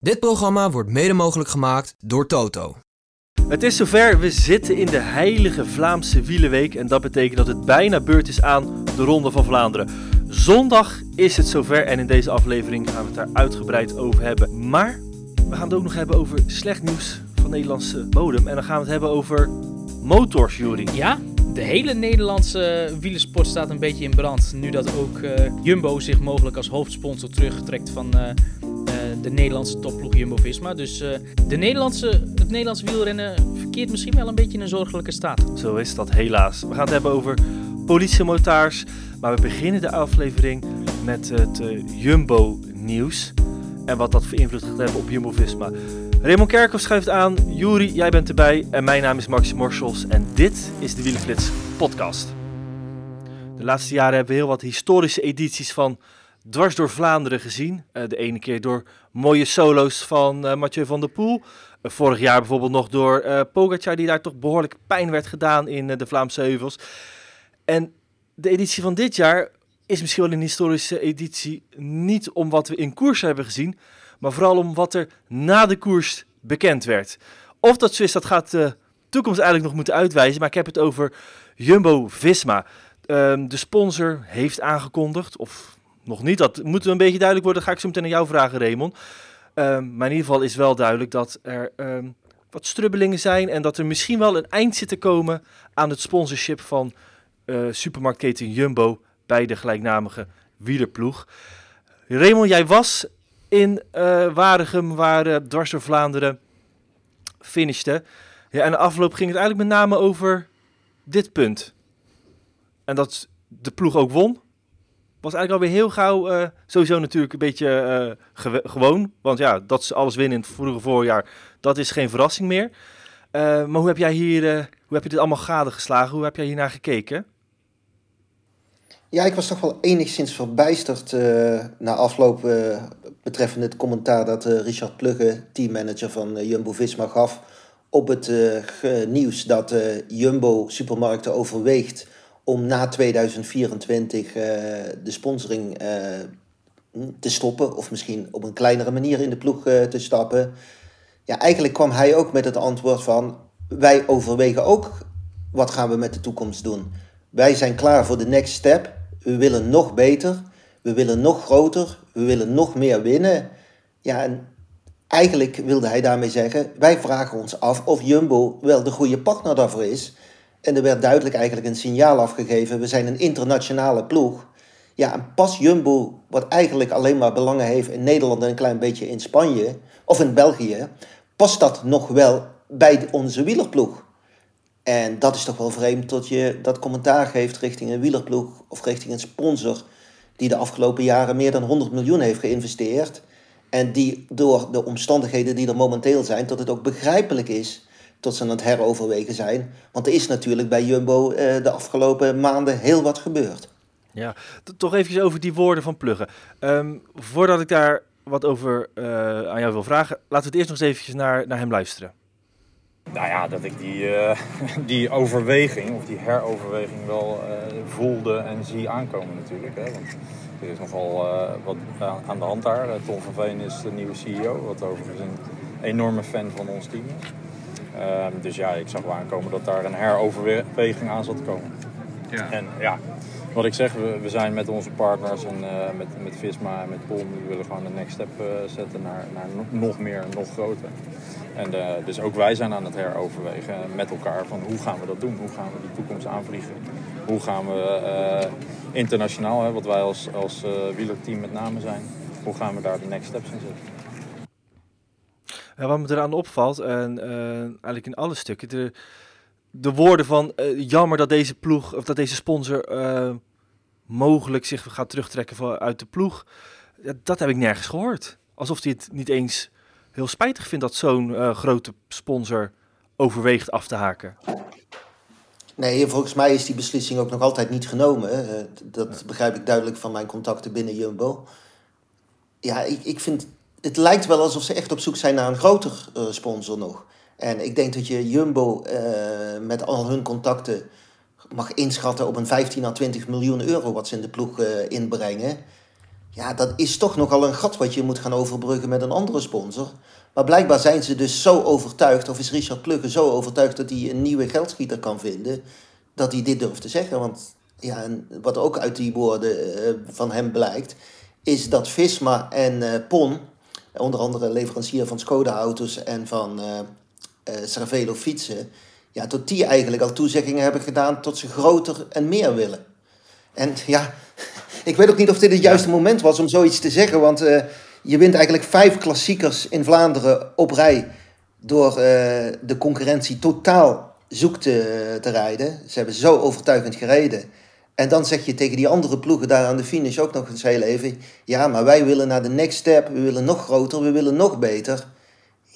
Dit programma wordt mede mogelijk gemaakt door Toto. Het is zover, we zitten in de heilige Vlaamse wielenweek en dat betekent dat het bijna beurt is aan de Ronde van Vlaanderen. Zondag is het zover en in deze aflevering gaan we het daar uitgebreid over hebben. Maar we gaan het ook nog hebben over slecht nieuws van Nederlandse bodem en dan gaan we het hebben over motors, Jury. Ja, de hele Nederlandse wielersport staat een beetje in brand. Nu dat ook eh, Jumbo zich mogelijk als hoofdsponsor terugtrekt van eh, eh, de Nederlandse topploeg Jumbo-Visma. Dus de Nederlandse, het Nederlandse wielrennen verkeert misschien wel een beetje in een zorgelijke staat. Zo is dat helaas. We gaan het hebben over politiemotaars, maar we beginnen de aflevering met het Jumbo-nieuws en wat dat voor invloed gaat hebben op Jumbo-Visma. Raymond Kerkhoff schuift aan, Juri, jij bent erbij en mijn naam is Max Morsels en dit is de Wielenflits podcast. De laatste jaren hebben we heel wat historische edities van Dwars door Vlaanderen gezien. Eh, de ene keer door mooie solo's van eh, Mathieu van der Poel. Eh, vorig jaar bijvoorbeeld nog door eh Pogacar, die daar toch behoorlijk pijn werd gedaan in de Vlaamse heuvels. En de editie van dit jaar is misschien wel een historische editie. Niet om wat we in koers hebben gezien, maar vooral om wat er na de koers bekend werd. Of dat zo is, dat gaat de toekomst eigenlijk nog moeten uitwijzen. Maar ik heb het over Jumbo-Visma. Ehm, de sponsor heeft aangekondigd, of nog niet, dat moet een beetje duidelijk worden. Dat ga ik zo meteen aan jou vragen, Raymond. Ehm, maar in ieder geval is wel duidelijk dat er ehm, wat strubbelingen zijn en dat er misschien wel een eind zit te komen aan het sponsorship van eh, supermarktketen Jumbo bij de gelijknamige wielerploeg. Raymond, jij was in eh Waregem, waar eh, Dwars door Vlaanderen finishte. Ja, en de afloop ging het eigenlijk met name over dit punt. En dat de ploeg ook won. Was eigenlijk alweer heel gauw, eh, sowieso natuurlijk een beetje gewoon. Want ja, dat ze alles winnen in het vorige voorjaar, dat is geen verrassing meer. Maar hoe heb jij hier, hoe heb je dit allemaal gadegeslagen? Hoe heb jij hier naar gekeken? Ja, ik was toch wel enigszins verbijsterd na afloop betreffende het commentaar dat eh, Richard Plugge, teammanager van eh, Jumbo-Visma, gaf op het eh, nieuws dat Jumbo Supermarkten overweegt om na 2024 eh, de sponsoring te stoppen of misschien op een kleinere manier in de ploeg te stappen. Ja, eigenlijk kwam hij ook met het antwoord van wij overwegen ook wat gaan we met de toekomst doen. Wij zijn klaar voor de next step. We willen nog beter. We willen nog groter. We willen nog meer winnen. Ja, en eigenlijk wilde hij daarmee zeggen: wij vragen ons af of Jumbo wel de goede partner daarvoor is. En er werd duidelijk eigenlijk een signaal afgegeven: we zijn een internationale ploeg. Ja, en pas Jumbo, wat eigenlijk alleen maar belangen heeft in Nederland en een klein beetje in Spanje of in België, past dat nog wel bij onze wielerploeg? En dat is toch wel vreemd dat je dat commentaar geeft richting een wielerploeg of richting een sponsor die de afgelopen jaren meer dan 100 miljoen heeft geïnvesteerd. En die door de omstandigheden die er momenteel zijn, dat het ook begrijpelijk is dat ze aan het heroverwegen zijn. Want er is natuurlijk bij Jumbo eh, de afgelopen maanden heel wat gebeurd. Ja, toch even over die woorden van Pluggen. Ehm, voordat ik daar wat over eh, aan jou wil vragen, laten we het eerst nog eens eventjes naar, naar hem luisteren. Nou ja, dat ik die, eh, die overweging of die heroverweging wel eh, voelde en zie aankomen natuurlijk. Hè? Want er is nogal eh, wat aan- de hand daar. Tom van Veen is de nieuwe CEO, wat overigens een enorme fan van ons team is. Ehm, dus ja, ik zag wel aankomen dat daar een heroverweging aan zat te komen. Ja. En ja, wat ik zeg, we, zijn met onze partners en eh, met, met Visma en met Pol, we willen gewoon de next step eh, zetten naar, naar no- nog meer, nog groter. En eh, dus ook wij zijn aan het heroverwegen met elkaar van hoe gaan we dat doen? Hoe gaan we die toekomst aanvliegen? Hoe gaan we internationaal, hè, wat wij als, als wielerteam met name zijn, hoe gaan we daar de next steps in zetten? Ja, wat me eraan opvalt, en eigenlijk in alle stukken, de, de woorden van eh, jammer dat deze ploeg, of dat deze sponsor eh, mogelijk zich gaat terugtrekken van, uit de ploeg, ja, dat heb ik nergens gehoord. Alsof hij het niet eens heel spijtig vind dat zo'n grote sponsor overweegt af te haken. Nee, volgens mij is die beslissing ook nog altijd niet genomen. dat begrijp ik duidelijk van mijn contacten binnen Jumbo. Ja, ik, ik vind het lijkt wel alsof ze echt op zoek zijn naar een groter sponsor nog. En ik denk dat je Jumbo met al hun contacten mag inschatten op een 15 à 20 miljoen euro wat ze in de ploeg uh, inbrengen. Ja, dat is toch nogal een gat wat je moet gaan overbruggen met een andere sponsor. Maar blijkbaar zijn ze dus zo overtuigd, of is Richard Plugge zo overtuigd dat hij een nieuwe geldschieter kan vinden, dat hij dit durft te zeggen. Want ja, en wat ook uit die woorden uh, van hem blijkt, is dat Visma en Pon, onder andere leverancier van Skoda-auto's en van Cervelo fietsen, ja, tot die eigenlijk al toezeggingen hebben gedaan tot ze groter en meer willen. En ja, ik weet ook niet of dit het juiste moment was om zoiets te zeggen, want uh, je wint eigenlijk vijf klassiekers in Vlaanderen op rij door uh, de concurrentie totaal zoek te, te rijden. Ze hebben zo overtuigend gereden. En dan zeg je tegen die andere ploegen daar aan de finish ook nog eens heel even: ja, maar wij willen naar de next step, we willen nog groter, we willen nog beter.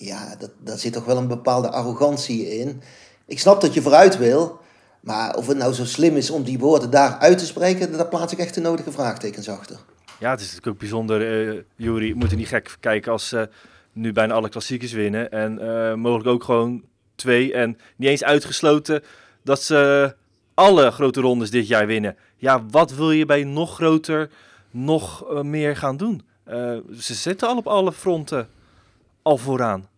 Ja, dat, daar zit toch wel een bepaalde arrogantie in ik snap dat je vooruit wil. Maar of het nou zo slim is om die woorden daar uit te spreken, daar plaats ik echt de nodige vraagtekens achter. Ja, het is natuurlijk ook bijzonder, uh, Jury. Je moet er niet gek kijken als ze nu bijna alle klassiekers winnen. En uh, mogelijk ook gewoon twee. En niet eens uitgesloten dat ze alle grote rondes dit jaar winnen. Ja, wat wil je bij nog groter, nog uh, meer gaan doen? ze zitten al op alle fronten al vooraan.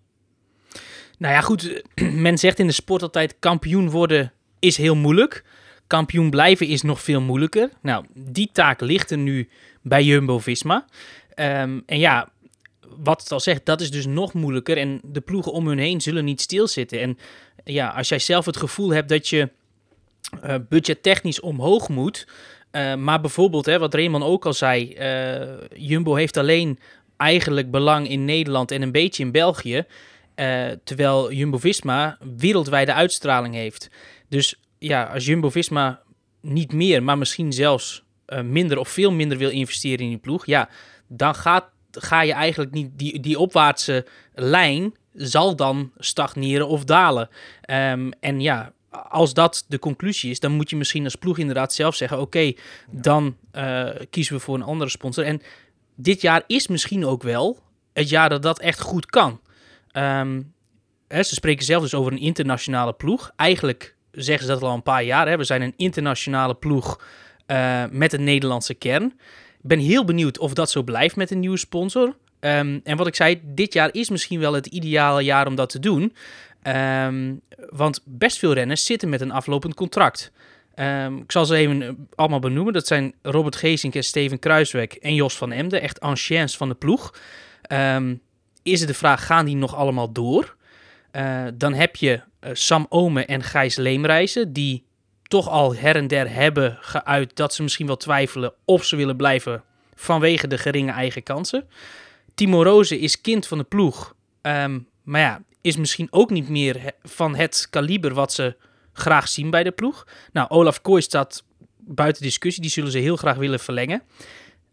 Nou ja, goed. Men zegt in de sport altijd: kampioen worden is heel moeilijk. Kampioen blijven is nog veel moeilijker. Nou, die taak ligt er nu bij Jumbo Visma. Um, en ja, wat het al zegt, dat is dus nog moeilijker. En de ploegen om hun heen zullen niet stilzitten. En ja, als jij zelf het gevoel hebt dat je uh, budgettechnisch omhoog moet. Uh, maar bijvoorbeeld, hè, wat Raymond ook al zei, uh, Jumbo heeft alleen eigenlijk belang in Nederland en een beetje in België. Uh, terwijl Jumbo-Visma wereldwijde uitstraling heeft. Dus ja, als Jumbo-Visma niet meer, maar misschien zelfs uh, minder of veel minder wil investeren in die ploeg... ja, dan gaat, ga je eigenlijk niet... Die, die opwaartse lijn zal dan stagneren of dalen. Um, en ja, als dat de conclusie is, dan moet je misschien als ploeg inderdaad zelf zeggen: oké, okay, dan uh, kiezen we voor een andere sponsor. En dit jaar is misschien ook wel het jaar dat dat echt goed kan. Hè, ze spreken zelf dus over een internationale ploeg. Eigenlijk zeggen ze dat al een paar jaar. Hè. We zijn een internationale ploeg uh, met een Nederlandse kern. Ik ben heel benieuwd of dat zo blijft met een nieuwe sponsor. Um, en wat ik zei, dit jaar is misschien wel het ideale jaar om dat te doen. Um, want best veel renners zitten met een aflopend contract. Ik zal ze even eh, allemaal benoemen. Dat zijn Robert Geesink en Steven Kruiswijk en Jos van Emden. Echt anciens van de ploeg. Um, is het de vraag, gaan die nog allemaal door? Uh, dan heb je uh, Sam Ome en Gijs Leemreizen, die toch al her en der hebben geuit dat ze misschien wel twijfelen of ze willen blijven vanwege de geringe eigen kansen. Timo Rozen is kind van de ploeg, um, maar ja, is misschien ook niet meer van het kaliber wat ze graag zien bij de ploeg. Nou, Olaf Kooi staat buiten discussie, die zullen ze heel graag willen verlengen.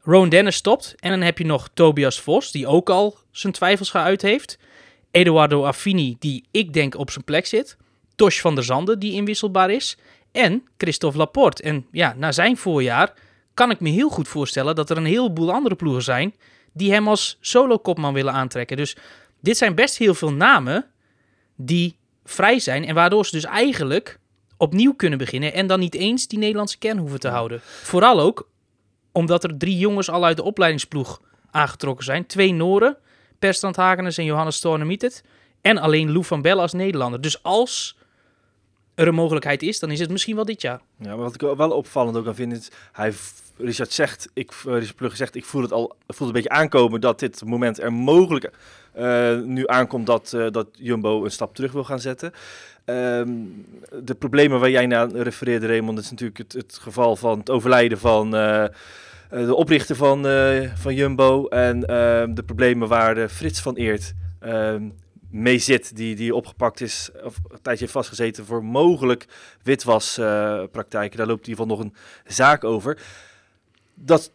Rowan Dennis stopt. En dan heb je nog Tobias Vos, die ook al zijn twijfels geuit heeft. Eduardo Affini, die ik denk op zijn plek zit. Tosh van der Zanden, die inwisselbaar is. En Christophe Laporte. En ja, na zijn voorjaar kan ik me heel goed voorstellen dat er een heleboel andere ploegen zijn die hem als solo-kopman willen aantrekken. Dus dit zijn best heel veel namen die vrij zijn en waardoor ze dus eigenlijk opnieuw kunnen beginnen en dan niet eens die Nederlandse kern hoeven te houden. Vooral ook omdat er drie jongens al uit de opleidingsploeg aangetrokken zijn. Twee Noren, Perstrand Hagenes en Johannes Stornemietet. En alleen Lou van Bellen als Nederlander. Dus als er een mogelijkheid is, dan is het misschien wel dit jaar. Ja, maar wat ik wel opvallend ook aan vind, is hij, Richard zegt, ik, uh, Richard Plugge zegt, ik voel het al, voel een beetje aankomen dat dit moment er mogelijk uh, nu aankomt dat, uh, dat Jumbo een stap terug wil gaan zetten. Um, de problemen waar jij naar refereerde, Raymond, is natuurlijk het, geval van het overlijden van uh, de oprichter van, uh, van Jumbo. En uh, de problemen waar Frits van Eert ehm, mee zit, die, die opgepakt is, of een tijdje heeft vastgezeten voor mogelijk witwaspraktijken. Daar loopt in ieder geval nog een zaak over. Dat,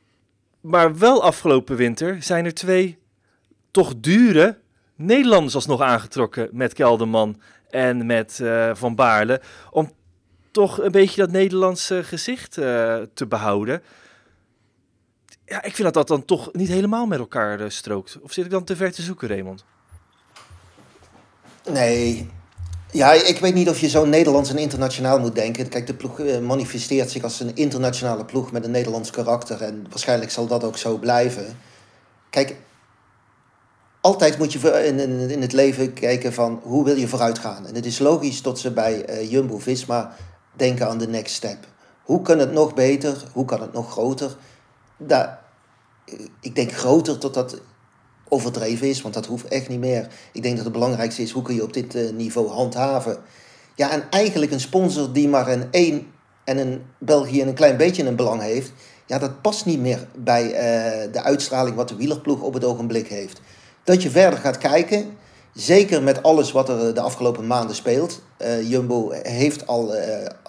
maar wel afgelopen winter zijn er twee toch dure Nederlanders alsnog aangetrokken met Kelderman en met Van Baarle. Om toch een beetje dat Nederlandse gezicht te behouden. Ja, ik vind dat dat dan toch niet helemaal met elkaar strookt. Of zit ik dan te ver te zoeken, Raymond? Nee, ja, ik weet niet of je zo Nederlands en internationaal moet denken. Kijk, de ploeg eh, manifesteert zich als een internationale ploeg met een Nederlands karakter. En waarschijnlijk zal dat ook zo blijven. Kijk, altijd moet je in, in, in het leven kijken van hoe wil je vooruit gaan. En het is logisch dat ze bij uh, Jumbo-Visma denken aan de next step. Hoe kan het nog beter? Hoe kan het nog groter? Daar, ik denk groter tot dat overdreven is, want dat hoeft echt niet meer. Ik denk dat het belangrijkste is, hoe kun je op dit uh, niveau handhaven? Ja, en eigenlijk een sponsor die maar een 1 en een België een klein beetje een belang heeft, ja, dat past niet meer bij uh, de uitstraling wat de wielerploeg op het ogenblik heeft. Dat je verder gaat kijken, zeker met alles wat er de afgelopen maanden speelt. Uh, Jumbo heeft al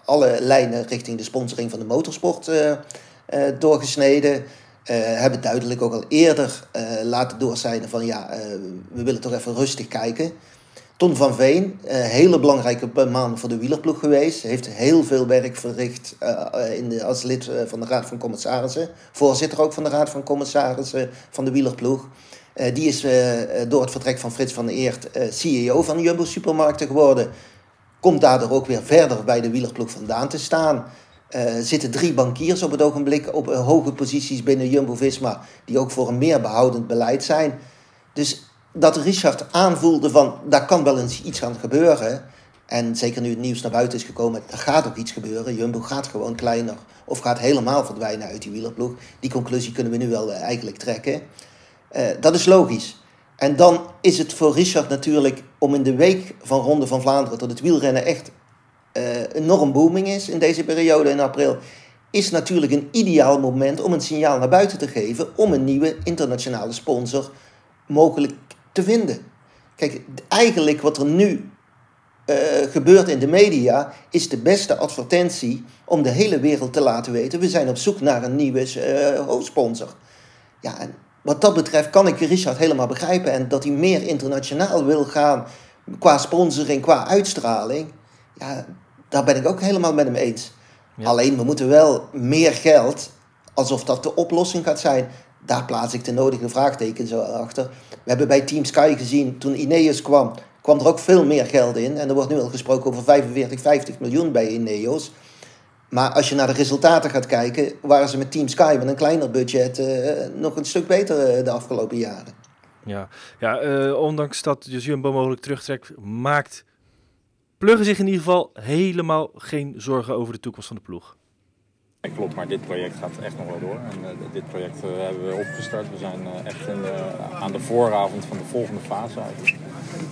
alle lijnen richting de sponsoring van de motorsport doorgesneden. Uh, hebben duidelijk ook al eerder laten doorzijden van ja, we willen toch even rustig kijken. Ton van Veen, hele belangrijke man voor de wielerploeg geweest. Heeft heel veel werk verricht in de, als lid van de Raad van Commissarissen. Voorzitter ook van de Raad van Commissarissen van de wielerploeg. Die is door het vertrek van Frits van der Eert CEO van Jumbo Supermarkten geworden. Komt daardoor ook weer verder bij de wielerploeg vandaan te staan. Zitten drie bankiers op het ogenblik op hoge posities binnen Jumbo-Visma... die ook voor een meer behoudend beleid zijn. Dus dat Richard aanvoelde van, daar kan wel eens iets gaan gebeuren... en zeker nu het nieuws naar buiten is gekomen, er gaat ook iets gebeuren. Jumbo gaat gewoon kleiner of gaat helemaal verdwijnen uit die wielerploeg. Die conclusie kunnen we nu wel eigenlijk trekken. Dat is logisch. En dan is het voor Richard natuurlijk om in de week van Ronde van Vlaanderen... tot het wielrennen echt uh, enorm booming is in deze periode in april, is natuurlijk een ideaal moment om een signaal naar buiten te geven om een nieuwe internationale sponsor mogelijk te vinden. Kijk, eigenlijk wat er nu uh, gebeurt in de media is de beste advertentie om de hele wereld te laten weten: we zijn op zoek naar een nieuwe uh, hoofdsponsor. Ja, en wat dat betreft kan ik Richard helemaal begrijpen en dat hij meer internationaal wil gaan qua sponsoring, qua uitstraling. Ja, daar ben ik ook helemaal met hem eens. Alleen we moeten wel meer geld, alsof dat de oplossing gaat zijn. Daar plaats ik de nodige vraagtekens achter. We hebben bij Team Sky gezien, toen Ineos kwam, kwam er ook veel meer geld in. En er wordt nu al gesproken over 45, 50 miljoen bij Ineos. Maar als je naar de resultaten gaat kijken, waren ze met Team Sky met een kleiner budget uh, nog een stuk beter uh, de afgelopen jaren. Ja, ja uh, ondanks dat dus Jumbo mogelijk terugtrekt, maakt pluggen zich in ieder geval helemaal geen zorgen over de toekomst van de ploeg. klopt, maar dit project gaat echt nog wel door. En uh, dit project uh, hebben we opgestart. We zijn uh, echt in de, aan de vooravond van de volgende fase uit.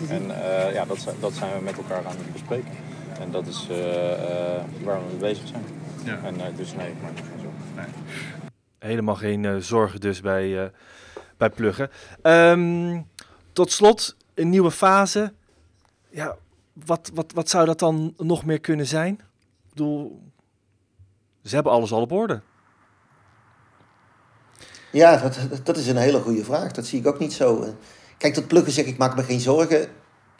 En ja, dat, dat, zijn we met elkaar aan het bespreken. En dat is waar we mee bezig zijn. Ja. En dus nee, maar geen zorgen. Nee. Helemaal geen zorgen dus bij, bij pluggen. Um, tot slot, een nieuwe fase. Ja, wat, wat, wat zou dat dan nog meer kunnen zijn? Ik bedoel, ze hebben alles al op orde. Ja, dat, dat is een hele goede vraag. Dat zie ik ook niet zo. Kijk, dat pluggen zeg ik maak me geen zorgen.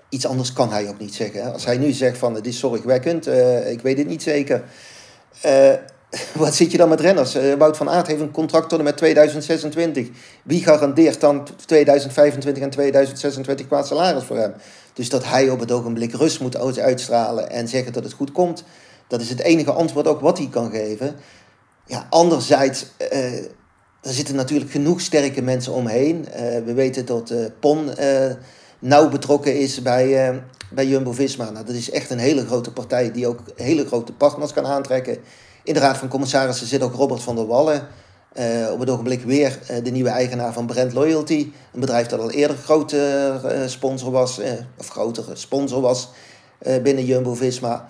Iets anders kan hij ook niet zeggen. Als hij nu zegt van het is zorgwekkend, uh, ik weet het niet zeker. Uh, wat zit je dan met renners? Uh, Wout van Aert heeft een contract tot met 2026. Wie garandeert dan 2025 en 2026 qua salaris voor hem? Dus dat hij op het ogenblik rust moet uitstralen en zeggen dat het goed komt. Dat is het enige antwoord ook wat hij kan geven. Ja, anderzijds, er zitten natuurlijk genoeg sterke mensen omheen. We weten dat Pon nauw betrokken is bij, bij Jumbo-Visma. Nou, dat is echt een hele grote partij die ook hele grote partners kan aantrekken. In de Raad van Commissarissen zit ook Robert van der Wallen. Uh, op het ogenblik weer uh, de nieuwe eigenaar van Brand Loyalty. Een bedrijf dat al eerder grote uh, sponsor was, of grotere sponsor was binnen Jumbo-Visma.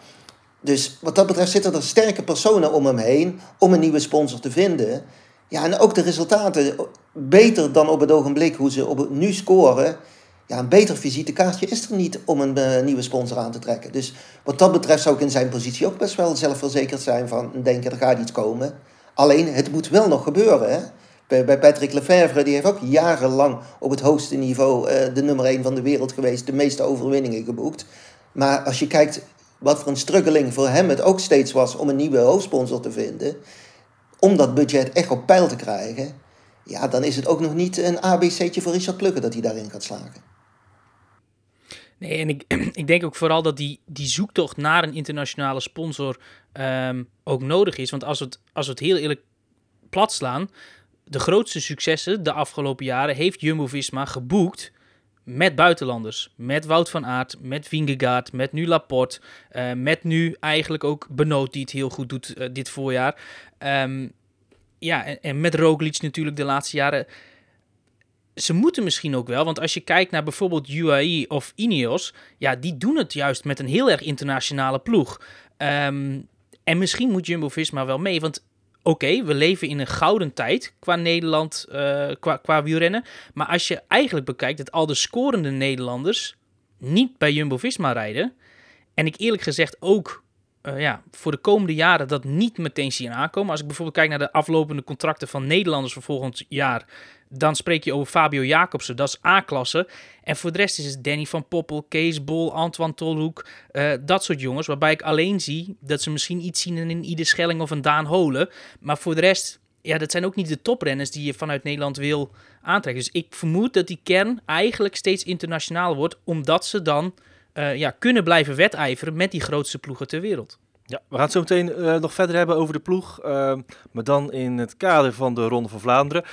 Dus wat dat betreft zitten er sterke personen om hem heen om een nieuwe sponsor te vinden. Ja, en ook de resultaten beter dan op het ogenblik hoe ze op het nu scoren. Ja, een beter visitekaartje is er niet om een nieuwe sponsor aan te trekken. Dus wat dat betreft zou ik in zijn positie ook best wel zelfverzekerd zijn van denken er gaat iets komen. Alleen het moet wel nog gebeuren. Hè? Bij, Patrick Lefevre, die heeft ook jarenlang op het hoogste niveau uh, de nummer 1 van de wereld geweest, de meeste overwinningen geboekt. Maar als je kijkt wat voor een struggeling voor hem het ook steeds was om een nieuwe hoofdsponsor te vinden, om dat budget echt op peil te krijgen, ja, dan is het ook nog niet een ABC'tje voor Richard Plugge dat hij daarin gaat slagen. Nee, en ik, denk ook vooral dat die, die zoektocht naar een internationale sponsor ehm, ook nodig is. Want als we het, als het heel eerlijk plat slaan, de grootste successen de afgelopen jaren heeft Jumbo-Visma geboekt met buitenlanders. Met Wout van Aert, met Vingegaard, met nu Laporte, uh, met nu eigenlijk ook Benoot die het heel goed doet uh, dit voorjaar. Um, ja, en, en, met Roglic natuurlijk de laatste jaren. Ze moeten misschien ook wel, want als je kijkt naar bijvoorbeeld UAE of Ineos, ja, die doen het juist met een heel erg internationale ploeg. Um, en misschien moet Jumbo-Visma wel mee, want oké, we leven in een gouden tijd qua Nederland, uh, qua, qua wielrennen. Maar als je eigenlijk bekijkt dat al de scorende Nederlanders niet bij Jumbo-Visma rijden. En ik eerlijk gezegd ook uh, ja, voor de komende jaren dat niet meteen zien aankomen. Als ik bijvoorbeeld kijk naar de aflopende contracten van Nederlanders voor volgend jaar, dan spreek je over Fabio Jacobsen, dat is A-klasse. En voor de rest is het Danny van Poppel, Kees Bol, Antoine Tolhoek, uh, dat soort jongens. Waarbij ik alleen zie dat ze misschien iets zien in Ieder Schelling of een Daan Holen. Maar voor de rest, ja, dat zijn ook niet de toprenners die je vanuit Nederland wil aantrekken. Dus ik vermoed dat die kern eigenlijk steeds internationaal wordt, omdat ze dan uh, ja, kunnen blijven wedijveren met die grootste ploegen ter wereld. Ja, we gaan het zo meteen uh, nog verder hebben over de ploeg, maar dan in het kader van de Ronde van Vlaanderen.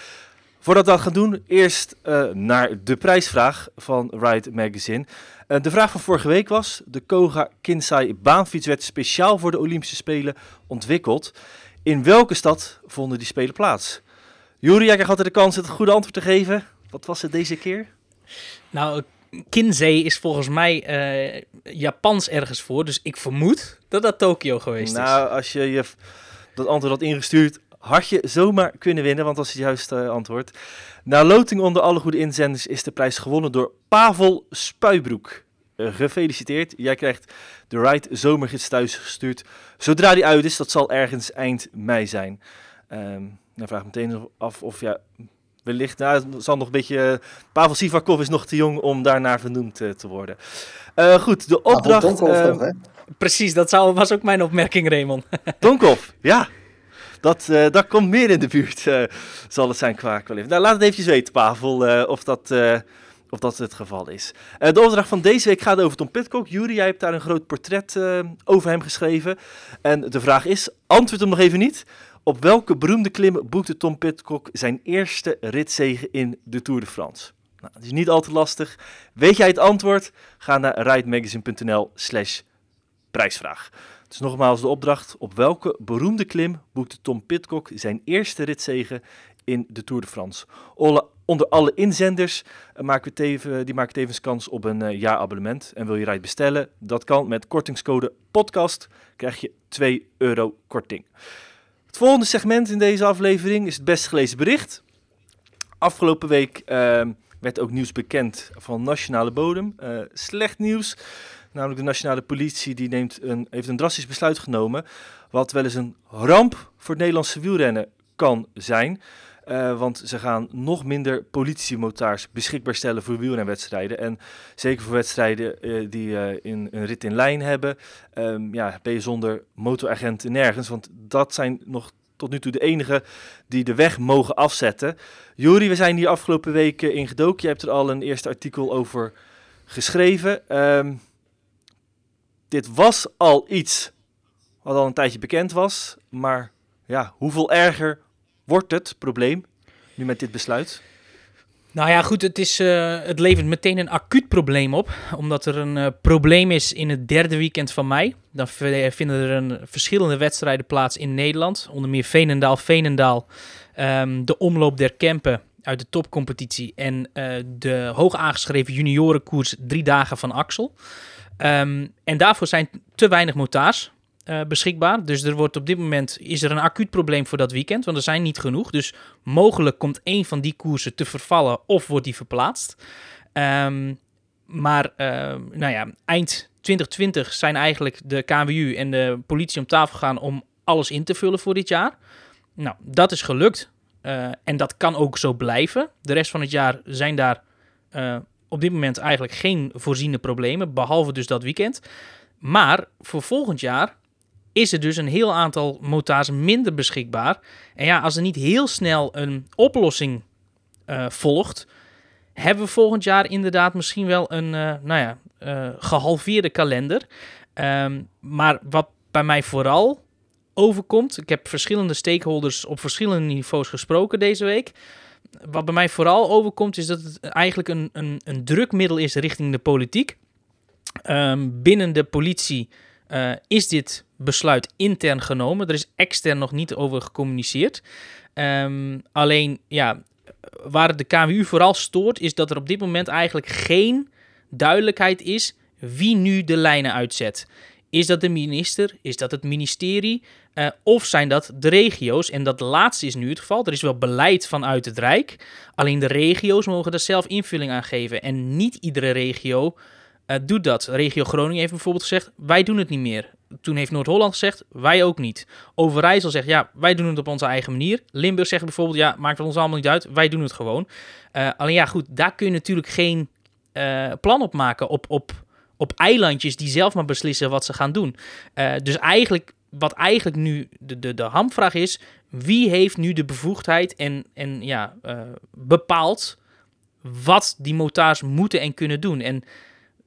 Voordat we dat gaan doen, eerst naar de prijsvraag van Ride Magazine. de vraag van vorige week was, de Koga Kinsai baanfiets werd speciaal voor de Olympische Spelen ontwikkeld. In welke stad vonden die Spelen plaats? Juri, jij had er de kans het goede antwoord te geven. Wat was het deze keer? Nou, Kinsei is volgens mij uh, Japans ergens voor. Dus ik vermoed dat dat Tokio geweest nou, is. Nou, als je, je dat antwoord had ingestuurd, had je zomaar kunnen winnen, want dat is het juiste uh, antwoord. Na loting onder alle goede inzenders is de prijs gewonnen door Pavel Spuibroek. Uh, gefeliciteerd, jij krijgt de Ride Zomergids thuis gestuurd. Zodra die uit is, dat zal ergens eind mei zijn. Um, dan vraag ik meteen af of ja, wellicht, nou, zal nog een beetje. Uh, Pavel Sivakov is nog te jong om daarnaar vernoemd uh, te worden. Uh, goed, de opdracht. Donkov, toch, precies, dat zou, was ook mijn opmerking, Raymond. Donkov, ja. Dat, dat komt meer in de buurt, zal het zijn qua kwaliteit. Nou, laat het eventjes weten, Pavel, of dat. of dat het geval is. de opdracht van deze week gaat over Tom Pitcock. Jury, jij hebt daar een groot portret over hem geschreven. En de vraag is: antwoord hem nog even niet. Op welke beroemde klim boekte Tom Pitcock zijn eerste ritzege in de Tour de France? Nou, is niet al te lastig. Weet jij het antwoord? Ga naar ridemagazine.nl slash prijsvraag. Dus nogmaals de opdracht. Op welke beroemde klim boekte Tom Pitcock zijn eerste ritzege in de Tour de France? onder alle inzenders uh, maken we teven, die maken tevens kans op een uh, jaarabonnement. En wil je ride bestellen? Dat kan met kortingscode podcast. Krijg je 2 euro korting. Het volgende segment in deze aflevering is het best gelezen bericht. Afgelopen week uh, werd ook nieuws bekend van nationale bodem. Uh, slecht nieuws, namelijk de nationale politie die neemt een, heeft een drastisch besluit genomen. Wat wel eens een ramp voor het Nederlandse wielrennen kan zijn. Uh, want ze gaan nog minder politiemotards beschikbaar stellen voor wielrenwedstrijden. En zeker voor wedstrijden uh, die uh, in, een rit in lijn hebben, um, ja, ben je zonder motoragenten nergens. Want dat zijn nog tot nu toe de enige die de weg mogen afzetten. Juri, we zijn hier afgelopen weken in gedoken. Je hebt er al een eerste artikel over geschreven. Um, dit was al iets wat al een tijdje bekend was. Maar ja, hoeveel erger wordt het probleem nu met dit besluit? Nou ja, goed, het, is, uh, het levert meteen een acuut probleem op. Omdat er een uh, probleem is in het derde weekend van mei. Dan vinden er een verschillende wedstrijden plaats in Nederland. Onder meer Veenendaal, Veenendaal, um, de omloop der Kempen uit de topcompetitie. En de hoog aangeschreven juniorenkoers drie dagen van Axel. Um, en daarvoor zijn te weinig motards uh, beschikbaar. Dus er wordt op dit moment is er een acuut probleem voor dat weekend, want er zijn niet genoeg. Dus mogelijk komt één van die koersen te vervallen of wordt die verplaatst. Um, maar uh, nou ja, eind 2020 zijn eigenlijk de KWU en de politie om tafel gegaan om alles in te vullen voor dit jaar. Nou, dat is gelukt. en dat kan ook zo blijven. De rest van het jaar zijn daar op dit moment eigenlijk geen voorziene problemen, behalve dus dat weekend. Maar voor volgend jaar is er dus een heel aantal motards minder beschikbaar. En ja, als er niet heel snel een oplossing uh, volgt, hebben we volgend jaar inderdaad misschien wel een uh, nou ja, uh, gehalveerde kalender. Um, maar wat bij mij vooral overkomt, ik heb verschillende stakeholders op verschillende niveaus gesproken deze week. Wat bij mij vooral overkomt, is dat het eigenlijk een, een, een drukmiddel is richting de politiek. Um, binnen de politie uh, is dit besluit intern genomen. Er is extern nog niet over gecommuniceerd. Um, alleen, ja, waar de KWU vooral stoort, is dat er op dit moment eigenlijk geen duidelijkheid is wie nu de lijnen uitzet. Is dat de minister? Is dat het ministerie? Uh, of zijn dat de regio's? En dat laatste is nu het geval. Er is wel beleid vanuit het Rijk. Alleen de regio's mogen er zelf invulling aan geven. En niet iedere regio uh, doet dat. Regio Groningen heeft bijvoorbeeld gezegd: wij doen het niet meer. Toen heeft Noord-Holland gezegd: wij ook niet. Overijssel zegt: ja, wij doen het op onze eigen manier. Limburg zegt bijvoorbeeld: ja, maakt ons allemaal niet uit, wij doen het gewoon. Uh, alleen ja, goed, daar kun je natuurlijk geen plan op maken op, op, op eilandjes die zelf maar beslissen wat ze gaan doen. dus eigenlijk, wat eigenlijk nu de, de, de hamvraag is: wie heeft nu de bevoegdheid en, en ja, bepaalt wat die motards moeten en kunnen doen? En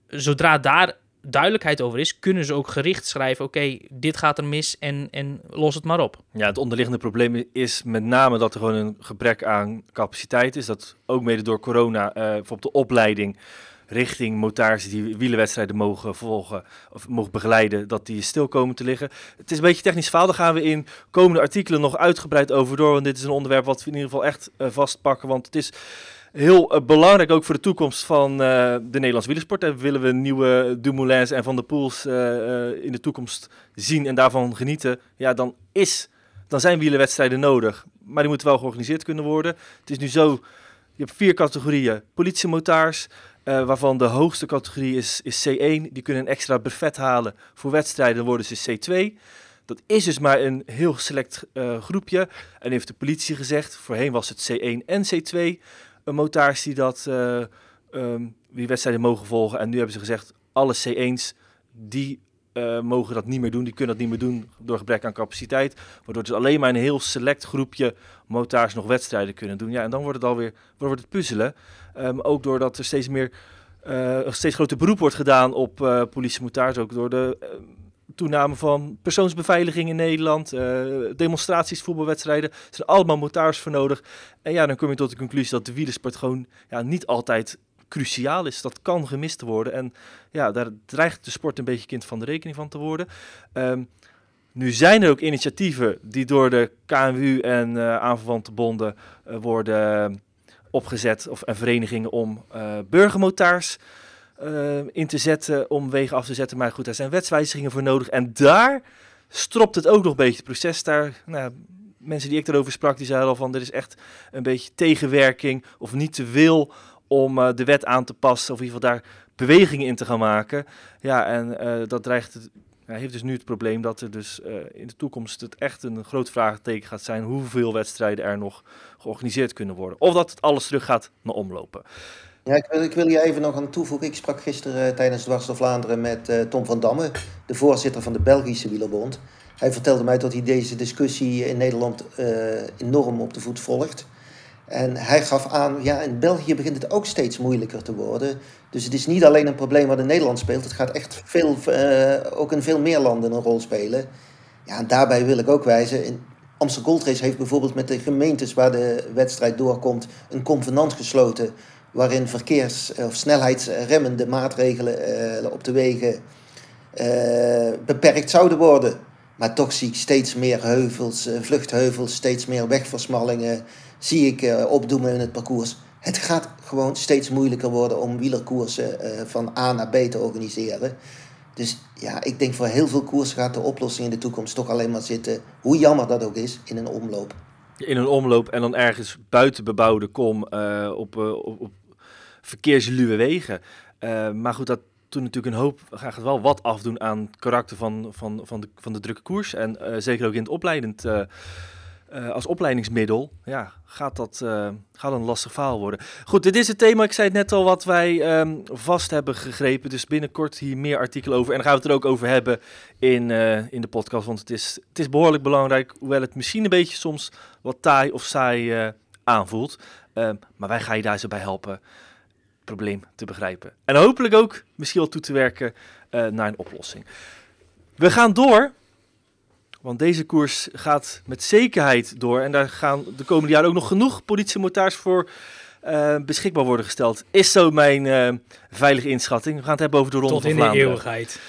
zodra daar duidelijkheid over is, kunnen ze ook gericht schrijven: oké, dit gaat er mis en, en los het maar op. Ja, het onderliggende probleem is met name dat er gewoon een gebrek aan capaciteit is. Dat ook mede door corona, uh, bijvoorbeeld de opleiding richting motards die wielenwedstrijden mogen volgen of mogen begeleiden, dat die stil komen te liggen. Het is een beetje technisch verhaal, daar gaan we in komende artikelen nog uitgebreid over door, want dit is een onderwerp wat we in ieder geval echt uh, vastpakken, want het is heel uh, belangrijk ook voor de toekomst van uh, de Nederlandse wielersport. En willen we nieuwe Dumoulins en Van der Poels in de toekomst zien en daarvan genieten, ja, dan, is, dan zijn wielerwedstrijden nodig. Maar die moeten wel georganiseerd kunnen worden. Het is nu zo, je hebt vier categorieën. Politiemotaars, waarvan de hoogste categorie is, is C1. Die kunnen een extra brevet halen voor wedstrijden, dan worden ze C2. Dat is dus maar een heel select groepje. En heeft de politie gezegd, voorheen was het C1 en C2 motards die dat uh, um, die wedstrijden mogen volgen. En nu hebben ze gezegd, alle C1's die uh, mogen dat niet meer doen. Die kunnen dat niet meer doen door gebrek aan capaciteit. Waardoor dus alleen maar een heel select groepje motards nog wedstrijden kunnen doen. Ja, en dan wordt het alweer wordt het puzzelen. Um, ook doordat er steeds meer, uh, steeds groter beroep wordt gedaan op uh, politie Ook door de toename van persoonsbeveiliging in Nederland, demonstraties, voetbalwedstrijden. Er zijn allemaal motards voor nodig. En ja, dan kom je tot de conclusie dat de wielersport gewoon ja, niet altijd cruciaal is. Dat kan gemist worden. En ja, daar dreigt de sport een beetje kind van de rekening van te worden. Um, nu zijn er ook initiatieven die door de KNWU en uh, aanverwante bonden uh, worden opgezet, of en verenigingen om uh, in te zetten om wegen af te zetten. Maar goed, daar zijn wetswijzigingen voor nodig. En daar stropt het ook nog een beetje het proces. Daar, nou, mensen die ik erover sprak, die zeiden al van, er is echt een beetje tegenwerking of niet te wil om uh, de wet aan te passen. Of in ieder geval daar bewegingen in te gaan maken. Ja, en uh, dat dreigt het, hij heeft dus nu het probleem dat er dus uh, in de toekomst het echt een groot vraagteken gaat zijn hoeveel wedstrijden er nog georganiseerd kunnen worden. Of dat het alles terug gaat naar omlopen. Ja, ik wil, ik wil hier even nog aan toevoegen. Ik sprak gisteren tijdens Dwars door Vlaanderen met Tom van Damme, de voorzitter van de Belgische Wielerbond. Hij vertelde mij dat hij deze discussie in Nederland enorm op de voet volgt. En hij gaf aan, ja, in België begint het ook steeds moeilijker te worden. Dus het is niet alleen een probleem wat in Nederland speelt. Het gaat echt veel, ook in veel meer landen een rol spelen. Ja, en daarbij wil ik ook wijzen, in Amsterdam Gold Race heeft bijvoorbeeld met de gemeentes waar de wedstrijd doorkomt een convenant gesloten waarin verkeers- of snelheidsremmende maatregelen uh, op de wegen uh, beperkt zouden worden. Maar toch zie ik steeds meer heuvels, vluchtheuvels, steeds meer wegversmallingen zie ik opdoemen in het parcours. Het gaat gewoon steeds moeilijker worden om wielerkoersen van A naar B te organiseren. Dus ja, ik denk voor heel veel koersen gaat de oplossing in de toekomst toch alleen maar zitten, hoe jammer dat ook is, in een omloop. In een omloop en dan ergens buiten bebouwde kom op, op, op verkeersluwe wegen. Maar goed, dat toen natuurlijk een hoop, gaat wel wat afdoen aan het karakter van, van, van, de, van de drukke koers. En zeker ook in het opleidend eh, als opleidingsmiddel, ja, gaat dat uh, een lastig verhaal worden. Goed, dit is het thema, ik zei het net al, wat wij um, vast hebben gegrepen. Dus binnenkort hier meer artikelen over. En dan gaan we het er ook over hebben in, uh, in de podcast. Want het is, het is behoorlijk belangrijk, hoewel het misschien een beetje soms wat taai of saai aanvoelt. Um, maar wij gaan je daar zo bij helpen het probleem te begrijpen. En hopelijk ook misschien wel toe te werken naar een oplossing. We gaan door want deze koers gaat met zekerheid door. En daar gaan de komende jaren ook nog genoeg politiemotards voor uh, beschikbaar worden gesteld. Is zo mijn uh, veilige inschatting. We gaan het hebben over de Ronde Tot van Vlaanderen. Tot in de eeuwigheid.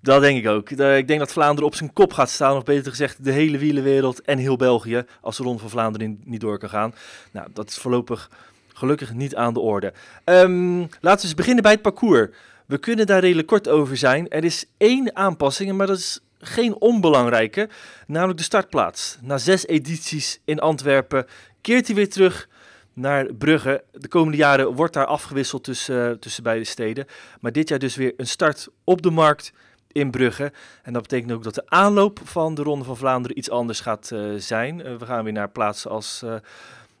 Dat denk ik ook. De, ik denk dat Vlaanderen op zijn kop gaat staan. Of beter gezegd, de hele wielenwereld en heel België. Als de Ronde van Vlaanderen niet door kan gaan. Nou, dat is voorlopig gelukkig niet aan de orde. Um, laten we eens beginnen bij het parcours. We kunnen daar redelijk kort over zijn. Er is één aanpassing, maar dat is geen onbelangrijke, namelijk de startplaats. Na zes edities in Antwerpen keert hij weer terug naar Brugge. De komende jaren wordt daar afgewisseld tussen, uh, tussen beide steden. Maar dit jaar dus weer een start op de markt in Brugge. En dat betekent ook dat de aanloop van de Ronde van Vlaanderen iets anders gaat uh, zijn. Uh, we gaan weer naar plaatsen als,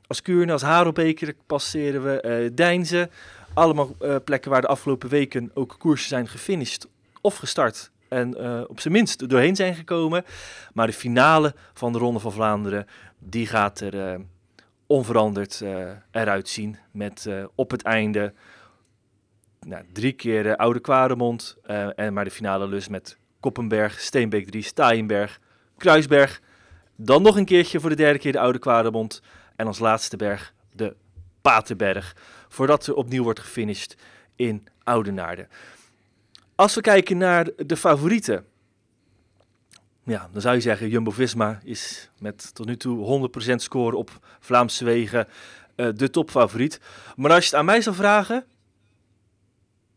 als Kuurne, als Harelbeker passeren we, Deinze. Allemaal plekken waar de afgelopen weken ook koersen zijn gefinished of gestart en uh, op zijn minst doorheen zijn gekomen. Maar de finale van de Ronde van Vlaanderen, die gaat er uh, onveranderd uh, eruit zien. Met op het einde nou, drie keer Oude Kwaremond. en maar de finale dus met Koppenberg, Steenbeek 3, Staaienberg, Kruisberg. Dan nog een keertje voor de derde keer de Oude Kwaremond. En als laatste berg de Paterberg. Voordat er opnieuw wordt gefinished in Oudenaarde. Als we kijken naar de favorieten. Ja, dan zou je zeggen, Jumbo-Visma is met tot nu toe 100% score op Vlaamse wegen uh, de topfavoriet. Maar als je het aan mij zou vragen,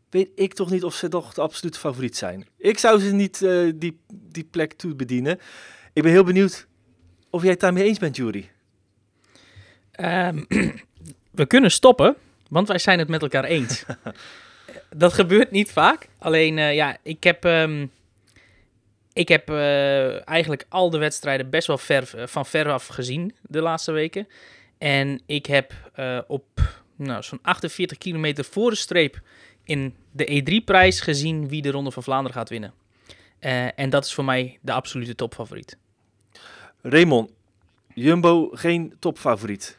weet ik toch niet of ze toch de absolute favoriet zijn. Ik zou ze niet uh, die, die plek toe bedienen. Ik ben heel benieuwd of jij het daarmee eens bent, Jury. Um, we kunnen stoppen, want wij zijn het met elkaar eens. dat gebeurt niet vaak. Alleen, uh, ja, ik heb, um, ik heb uh, eigenlijk al de wedstrijden best wel ver, van ver af gezien de laatste weken. En ik heb uh, op nou, zo'n 48 kilometer voor de streep in de E3-prijs gezien wie de Ronde van Vlaanderen gaat winnen. en dat is voor mij de absolute topfavoriet. Raymond, Jumbo geen topfavoriet.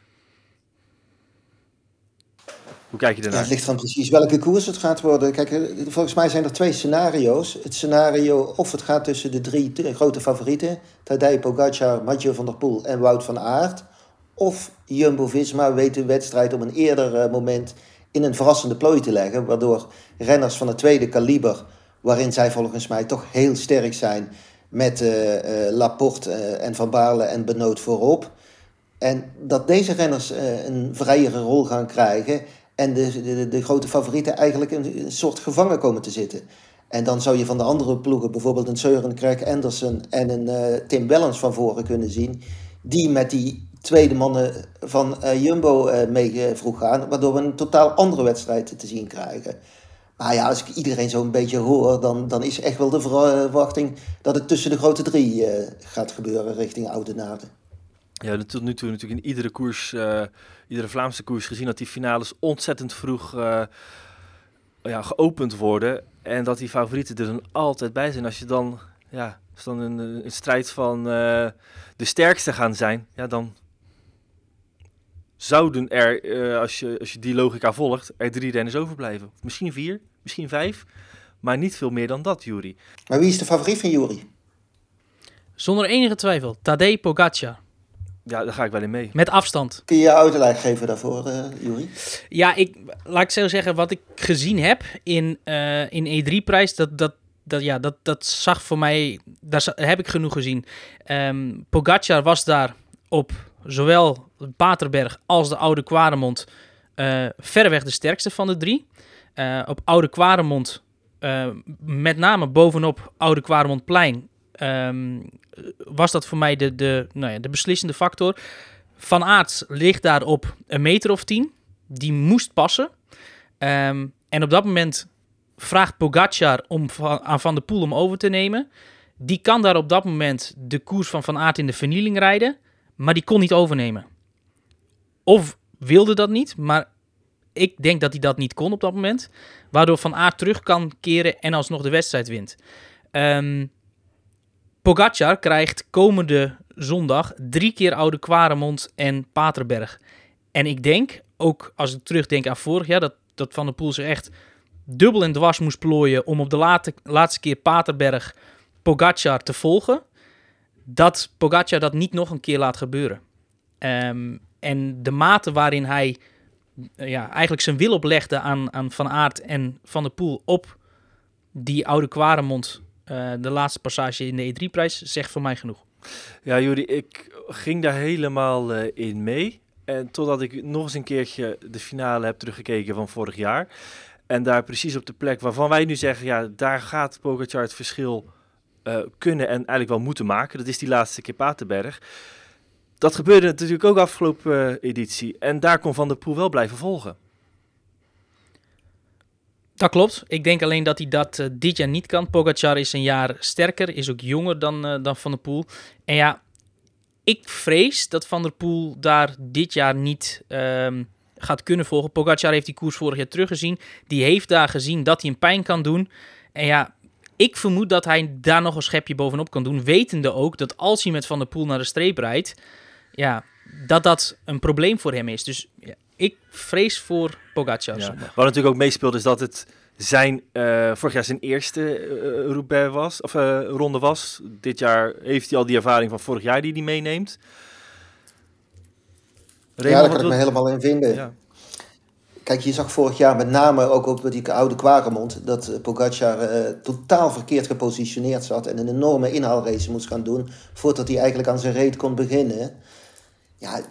Hoe kijk je ernaar? Ja, het ligt van precies welke koers het gaat worden. Kijk, eh, volgens mij zijn er twee scenario's. Het scenario of het gaat tussen de drie grote favorieten... Tadej Pogacar, Mathieu van der Poel en Wout van Aert... of Jumbo-Visma weet de wedstrijd op een eerder eh, moment... in een verrassende plooi te leggen... waardoor renners van het tweede kaliber... waarin zij volgens mij toch heel sterk zijn... met uh, uh, Laporte en Van Baarle en Benoot voorop... En dat deze renners een vrijere rol gaan krijgen en de, de, de grote favorieten eigenlijk een, een soort gevangen komen te zitten. En dan zou je van de andere ploegen bijvoorbeeld een Søren Craig Anderson en een uh, Tim Wellens van voren kunnen zien. Die met die tweede mannen van uh, Jumbo uh, mee vroeg gaan. Waardoor we een totaal andere wedstrijd te zien krijgen. Maar ja, als ik iedereen zo een beetje hoor, dan, dan is echt wel de verwachting dat het tussen de grote drie gaat gebeuren richting Oude Naden. Ja, tot nu toe natuurlijk in iedere koers, uh, iedere Vlaamse koers gezien dat die finales ontzettend vroeg uh, ja, geopend worden. En dat die favorieten er dan altijd bij zijn. Als je dan, ja, als dan een, een strijd van uh, de sterkste gaan zijn, ja, dan zouden er, als, je, als je die logica volgt, er drie renners overblijven. Misschien vier, misschien vijf, maar niet veel meer dan dat, Jury. Maar wie is de favoriet van Jury? Zonder enige twijfel, Tadej Pogacar. Ja, daar ga ik wel in mee. Met afstand. Kun je je uitleg geven daarvoor, uh, Juri? Ja, ik, laat ik zo zeggen, wat ik gezien heb in, uh, in E3-prijs, dat, dat, dat, ja, dat, dat zag voor mij, daar heb ik genoeg gezien. Um, Pogacar was daar op zowel Paterberg als de Oude Kwaremond uh, verreweg de sterkste van de drie. Uh, op Oude Kwaremond, met name bovenop Oude Kwaremondplein, um, was dat voor mij de, de, nou ja, de beslissende factor. Van Aert ligt daar op een meter of tien. Die moest passen. Um, en op dat moment vraagt Pogacar om van, aan Van der Poel om over te nemen. Die kan daar op dat moment de koers van Van Aert in de vernieling rijden. maar die kon niet overnemen. Of wilde dat niet, maar ik denk dat hij dat niet kon op dat moment. Waardoor Van Aert terug kan keren en alsnog de wedstrijd wint. Um, Pogacar krijgt komende zondag drie keer Oude Kwaremond en Paterberg. En ik denk, ook als ik terugdenk aan vorig jaar, dat, dat Van der Poel zich echt dubbel en dwars moest plooien om op de laatste keer Paterberg Pogacar te volgen. Dat Pogacar dat niet nog een keer laat gebeuren. Ehm, en de mate waarin hij ja, eigenlijk zijn wil oplegde aan, aan Van Aert en Van der Poel op die oude Kwaremond, uh, de laatste passage in de E3-prijs, zegt voor mij genoeg. Ja, Juri, ik ging daar helemaal uh, in mee. En totdat ik nog eens een keertje de finale heb teruggekeken van vorig jaar. En daar precies op de plek waarvan wij nu zeggen, ja, daar gaat het verschil uh, kunnen en eigenlijk wel moeten maken. Dat is die laatste keer Paterberg. Dat gebeurde natuurlijk ook afgelopen editie. En daar kon Van der Poel wel blijven volgen. Dat klopt. Ik denk alleen dat hij dat uh, dit jaar niet kan. Pogacar is een jaar sterker, is ook jonger dan, uh, dan Van der Poel. En ja, ik vrees dat Van der Poel daar dit jaar niet um, gaat kunnen volgen. Pogacar heeft die koers vorig jaar teruggezien. Die heeft daar gezien dat hij een pijn kan doen. En ja, ik vermoed dat hij daar nog een schepje bovenop kan doen. Wetende ook dat als hij met Van der Poel naar de streep rijdt, ja, dat dat een probleem voor hem is. Dus ja, ik vrees voor Pogacar. Ja. Wat natuurlijk ook meespeelt is dat het zijn uh, vorig jaar zijn eerste uh, Roubaix was, of uh, ronde was. Dit jaar heeft hij al die ervaring van vorig jaar die hij meeneemt. Raymond, ja, daar kan ik me helemaal in vinden. Ja. Kijk, je zag vorig jaar met name ook op die oude Kwaremond... dat Pogacar totaal verkeerd gepositioneerd zat... en een enorme inhaalrace moest gaan doen... voordat hij eigenlijk aan zijn reet kon beginnen. Ja,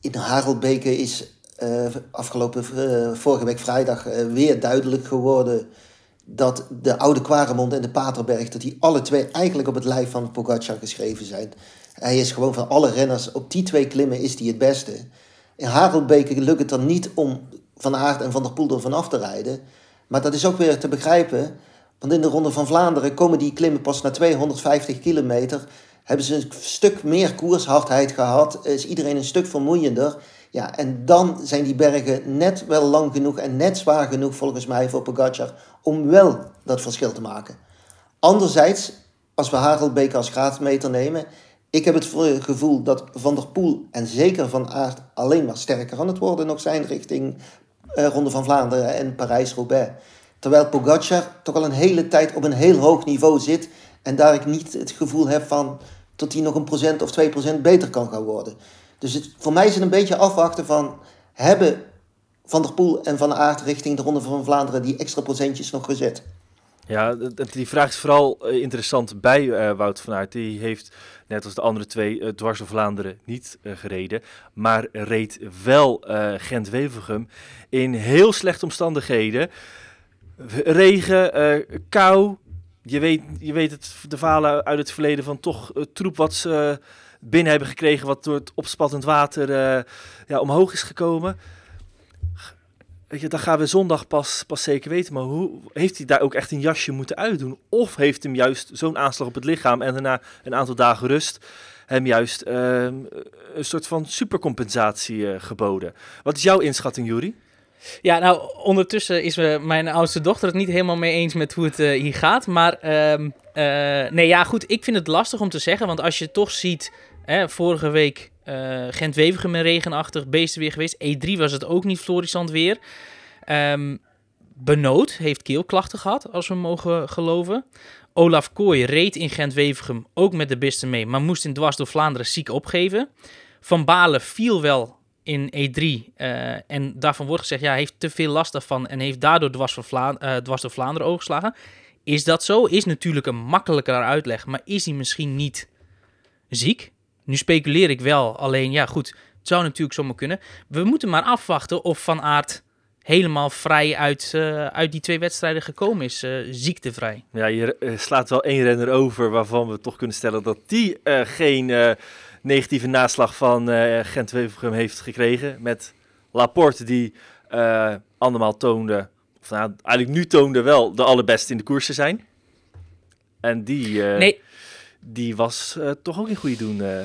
in Harelbeke is uh, afgelopen uh, vorige week vrijdag uh, weer duidelijk geworden dat de oude Kwaremond en de Paterberg, dat die alle twee eigenlijk op het lijf van Pogacar geschreven zijn. Hij is gewoon van alle renners, op die twee klimmen is hij het beste. In Harelbeke lukt het dan niet om Van Aert en Van der Poel er vanaf te rijden. Maar dat is ook weer te begrijpen, want in de Ronde van Vlaanderen komen die klimmen pas na 250 kilometer. Hebben ze een stuk meer koershardheid gehad, is iedereen een stuk vermoeiender. Ja, en dan zijn die bergen net wel lang genoeg en net zwaar genoeg volgens mij voor Pogacar om wel dat verschil te maken. Anderzijds, als we Hagelbeek als graadmeter nemen, ik heb het gevoel dat Van der Poel en zeker Van Aert alleen maar sterker aan het worden nog zijn richting uh, Ronde van Vlaanderen en Parijs-Roubaix. Terwijl Pogacar toch al een hele tijd op een heel hoog niveau zit en daar ik niet het gevoel heb van dat hij nog een procent of twee procent beter kan gaan worden. Dus voor mij is het een beetje afwachten van... hebben Van der Poel en Van Aert richting de Ronde van Vlaanderen... die extra procentjes nog gezet? Ja, die vraag is vooral eh, interessant bij uh, Wout van Aert. Die heeft, net als de andere twee, uh, dwars door Vlaanderen niet gereden. Maar reed wel Gent-Wevelgem in heel slechte omstandigheden. Regen, kou. Je weet, je weet het, de verhalen uit het verleden van toch troep wat ze binnen hebben gekregen wat door het opspattend water uh, ja, omhoog is gekomen. Weet je, dan gaan we zondag pas, pas zeker weten. Maar hoe heeft hij daar ook echt een jasje moeten uitdoen? Of heeft hem juist zo'n aanslag op het lichaam en daarna een aantal dagen rust hem juist uh, een soort van supercompensatie uh, geboden? Wat is jouw inschatting, Jury? Ja, nou, ondertussen is mijn oudste dochter het niet helemaal mee eens met hoe het uh, hier gaat. Maar uh, nee, ja, goed, ik vind het lastig om te zeggen. Want als je toch ziet Vorige week uh, Gent-Wevergem in regenachtig, beesten weer geweest. E3 was het ook niet florissant weer. Um, Benoot heeft keelklachten gehad, als we mogen geloven. Olaf Kooi reed in Gent-Wevergem ook met de bisten mee, maar moest in dwars door Vlaanderen ziek opgeven. Van Balen viel wel in E3 uh, en daarvan wordt gezegd, ja, hij heeft te veel last daarvan en heeft daardoor dwars, uh, dwars door Vlaanderen overgeslagen. Is dat zo? Is natuurlijk een makkelijker uitleg, maar is hij misschien niet ziek? Nu speculeer ik wel, alleen ja goed, het zou natuurlijk zomaar kunnen. We moeten maar afwachten of Van Aert helemaal vrij uit, uh, uit die twee wedstrijden gekomen is, uh, ziektevrij. Ja, je uh, slaat wel één renner over waarvan we toch kunnen stellen dat die geen negatieve naslag van Gent-Wevelgem heeft gekregen. Met Laporte die andermaal toonde, of nou, eigenlijk nu toonde wel de allerbeste in de koers te zijn. En die... nee, die was uh, toch ook in goede doen. Uh.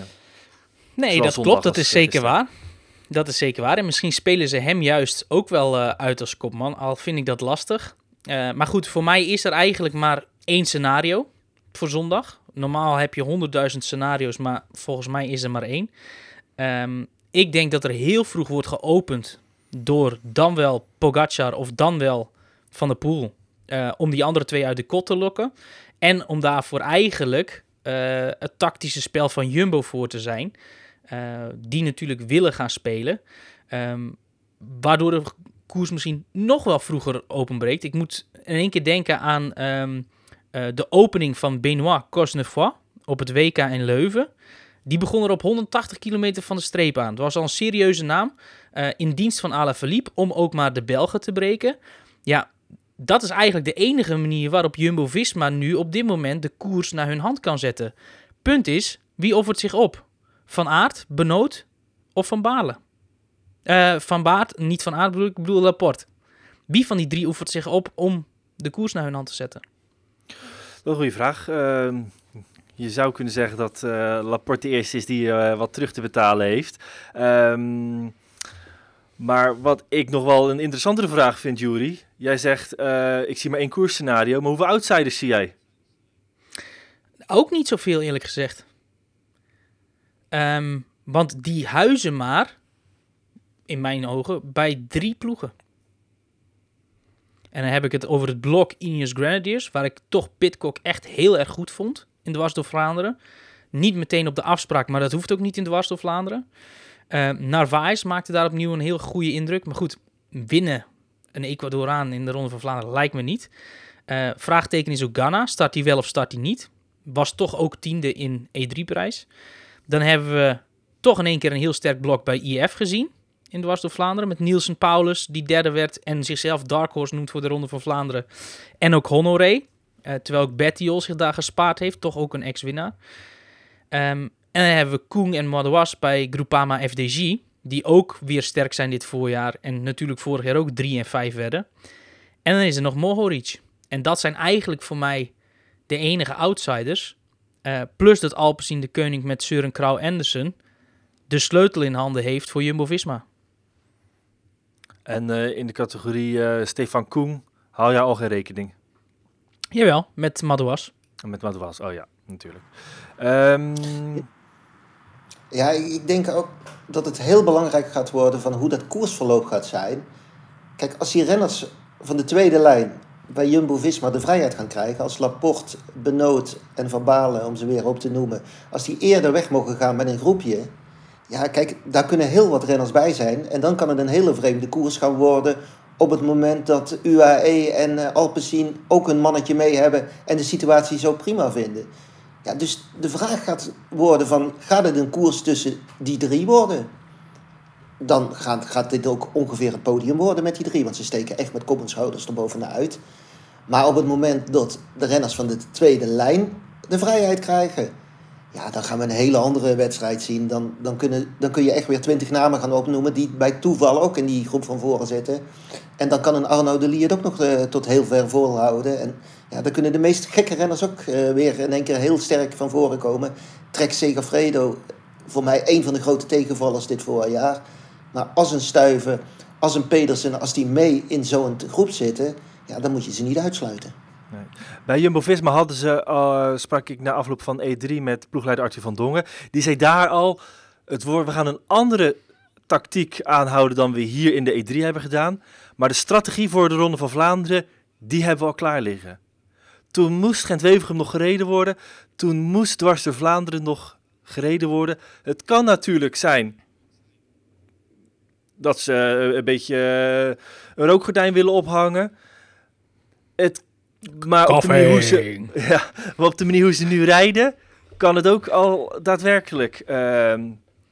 Nee, dat klopt. Dat is eh, zeker gisteren. waar. Dat is zeker waar. En misschien spelen ze hem juist ook wel eh, uit als kopman. Al vind ik dat lastig. Eh, maar goed, voor mij is er eigenlijk maar één scenario voor zondag. Normaal heb je honderdduizend scenario's, maar volgens mij is er maar één. Ehm, ik denk dat er heel vroeg wordt geopend door dan wel Pogacar of dan wel Van der Poel. eh, om die andere twee uit de kot te lokken. En om daarvoor eigenlijk eh, het tactische spel van Jumbo voor te zijn. eh, die natuurlijk willen gaan spelen. Ehm, waardoor de koers misschien nog wel vroeger openbreekt. Ik moet in één keer denken aan ehm, eh, de opening van Benoit Cosnefroid op het WK in Leuven. Die begon er op 180 kilometer van de streep aan. Het was al een serieuze naam in dienst van Alaphilippe om ook maar de Belgen te breken. Ja, dat is eigenlijk de enige manier waarop Jumbo-Visma nu op dit moment de koers naar hun hand kan zetten. Punt is, wie offert zich op? Van Aert, Benoot of Van Balen? Eh, van Baart, niet Van bedoel ik, bedoel Laporte. Wie van die drie oefent zich op om de koers naar hun hand te zetten? Dat is een goede vraag. Ehm, je zou kunnen zeggen dat eh, Laporte de eerste is die eh, wat terug te betalen heeft. Ehm, maar wat ik nog wel een interessantere vraag vind, Jury. Jij zegt, eh, ik zie maar één koersscenario, maar hoeveel outsiders zie jij? Ook niet zoveel, eerlijk gezegd. Ehm, want die huizen maar, in mijn ogen, bij drie ploegen. En dan heb ik het over het blok Ineos Grenadiers, waar ik toch Pitcock echt heel erg goed vond in Dwars door Vlaanderen. Niet meteen op de afspraak, maar dat hoeft ook niet in Dwars door Vlaanderen. Uh, Narvaez maakte daar opnieuw een heel goede indruk. Maar goed, winnen een Ecuadoraan in de Ronde van Vlaanderen lijkt me niet. Uh, vraagteken is ook Ghana. Start hij wel of start hij niet? Was toch ook tiende in E3-prijs. Dan hebben we toch in één keer een heel sterk blok bij IF gezien. In Dwars door Vlaanderen. Met Nielsen Paulus, die derde werd. En zichzelf Dark Horse noemt voor de Ronde van Vlaanderen. En ook Honoré. Uh, terwijl ook Bettiol zich daar gespaard heeft. Toch ook een ex-winnaar. Um, en dan hebben we Koen en Madouas bij Groupama FDG. Die ook weer sterk zijn dit voorjaar. En natuurlijk vorig jaar ook 3 en 5 werden. En dan is er nog Mohoric. En dat zijn eigenlijk voor mij de enige outsiders. Uh, plus dat Alpecin de Koning met Søren Krauw Andersen de sleutel in handen heeft voor Jumbo-Visma. En uh, in de categorie uh, Stefan Koen hou jij al geen rekening? Jawel, met Madouas. Met Madouas, oh ja, natuurlijk. Um, ja, ik denk ook dat het heel belangrijk gaat worden van hoe dat koersverloop gaat zijn. Kijk, als die renners van de tweede lijn bij Jumbo-Visma de vrijheid gaan krijgen... als Laporte, Benoot en Van Balen, om ze weer op te noemen... als die eerder weg mogen gaan met een groepje... ja, kijk, daar kunnen heel wat renners bij zijn... en dan kan het een hele vreemde koers gaan worden... op het moment dat UAE en uh, Alpecin ook een mannetje mee hebben... en de situatie zo prima vinden... Ja, dus de vraag gaat worden van, gaat het een koers tussen die drie worden? Dan gaat, gaat dit ook ongeveer het podium worden met die drie. Want ze steken echt met kop en schouders er uit. Maar op het moment dat de renners van de tweede lijn de vrijheid krijgen... Ja, dan gaan we een hele andere wedstrijd zien. Dan, dan, kunnen, dan kun je echt weer twintig namen gaan opnoemen... die bij toeval ook in die groep van voren zitten. En dan kan een Arno de Lier ook nog uh, tot heel ver volhouden. En ja, dan kunnen de meest gekke renners ook uh, weer in één keer heel sterk van voren komen. Trek Segafredo, voor mij een van de grote tegenvallers dit voorjaar. Maar als een Stuiven, als een Pedersen, als die mee in zo'n groep zitten... Ja, dan moet je ze niet uitsluiten. Bij Jumbo-Visma hadden ze, uh, sprak ik na afloop van E3 met ploegleider Arthur van Dongen. Die zei daar al, het woord, we gaan een andere tactiek aanhouden dan we hier in de E3 hebben gedaan. Maar de strategie voor de Ronde van Vlaanderen, die hebben we al klaar liggen. Toen moest Gent-Wevergem nog gereden worden. Toen moest Dwars Vlaanderen nog gereden worden. Het kan natuurlijk zijn dat ze een beetje een rookgordijn willen ophangen. Het, maar op de, manier hoe ze, ja, maar op de manier hoe ze nu rijden, kan het ook al daadwerkelijk uh,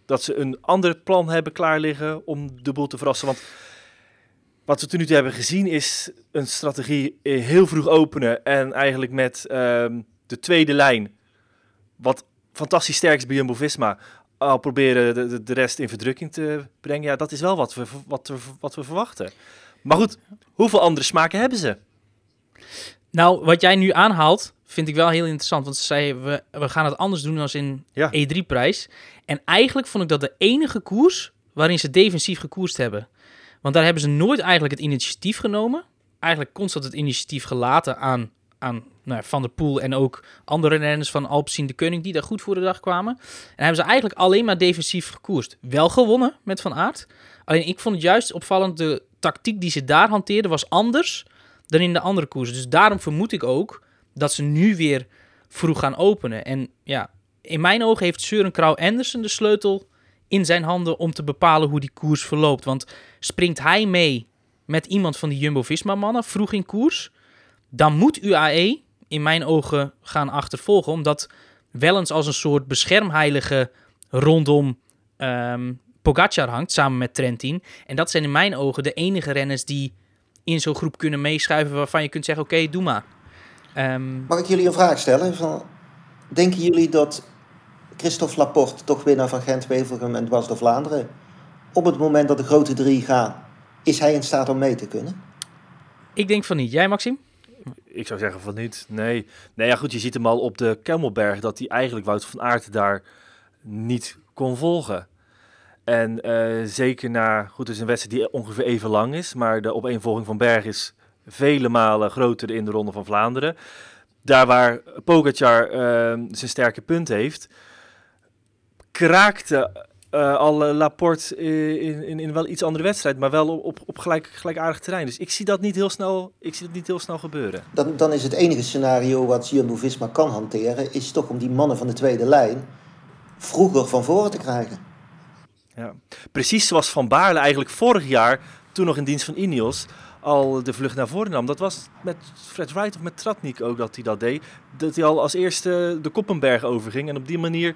dat ze een ander plan hebben klaar liggen om de boel te verrassen. Want wat we tot nu toe hebben gezien is een strategie heel vroeg openen en eigenlijk met um, de tweede lijn, wat fantastisch sterk is bij Jumbo-Visma, al proberen de, de, de, rest in verdrukking te brengen. Ja, dat is wel wat we, wat we, wat we verwachten. Maar goed, hoeveel andere smaken hebben ze? Nou, wat jij nu aanhaalt, vind ik wel heel interessant. Want ze zei, we, we gaan het anders doen dan in Ja. E3-prijs. En eigenlijk vond ik dat de enige koers waarin ze defensief gekoerst hebben. Want daar hebben ze nooit eigenlijk het initiatief genomen. Eigenlijk constant het initiatief gelaten aan, aan nou, ja, Van der Poel en ook andere renners van Alpecin de Koning die daar goed voor de dag kwamen. En hebben ze eigenlijk alleen maar defensief gekoerst. Wel gewonnen met Van Aert. Alleen ik vond het juist opvallend, de tactiek die ze daar hanteerden was anders dan in de andere koersen. Dus daarom vermoed ik ook dat ze nu weer vroeg gaan openen. En ja, in mijn ogen heeft Søren Krauw Andersen de sleutel in zijn handen om te bepalen hoe die koers verloopt. Want springt hij mee met iemand van die Jumbo-Visma-mannen vroeg in koers, dan moet UAE in mijn ogen gaan achtervolgen, omdat wel eens als een soort beschermheilige rondom ehm Pogacar hangt, samen met Trentin. En dat zijn in mijn ogen de enige renners die in zo'n groep kunnen meeschuiven waarvan je kunt zeggen, oké, doe maar. Ehm, Mag ik jullie een vraag stellen? Van, denken jullie dat Christophe Laporte, toch winnaar van Gent-Wevelgem en Dwars door Vlaanderen, op het moment dat de grote drie gaan, is hij in staat om mee te kunnen? ik denk van niet. Jij, Maxime? Ik zou zeggen van niet. Nee. Nee, ja goed, je ziet hem al op de Kemmelberg dat hij eigenlijk Wout van Aert daar niet kon volgen. En eh, zeker na, goed, het is een wedstrijd die ongeveer even lang is, maar de opeenvolging van Berg is vele malen groter in de Ronde van Vlaanderen. Daar waar Pogacar eh, zijn sterke punt heeft, kraakte eh, Laporte in, in, in wel iets andere wedstrijd, maar wel op, op, op gelijk, gelijkaardig terrein. Dus ik zie dat niet heel snel, ik zie dat niet heel snel gebeuren. Dan, dan is het enige scenario wat Jumbo-Visma kan hanteren, is toch om die mannen van de tweede lijn vroeger van voren te krijgen. Ja. Precies zoals Van Baarle eigenlijk vorig jaar, toen nog in dienst van Ineos, al de vlucht naar voren nam. Dat was met Fred Wright of met Tratnik ook dat hij dat deed. Dat hij al als eerste de Koppenberg overging. En op die manier,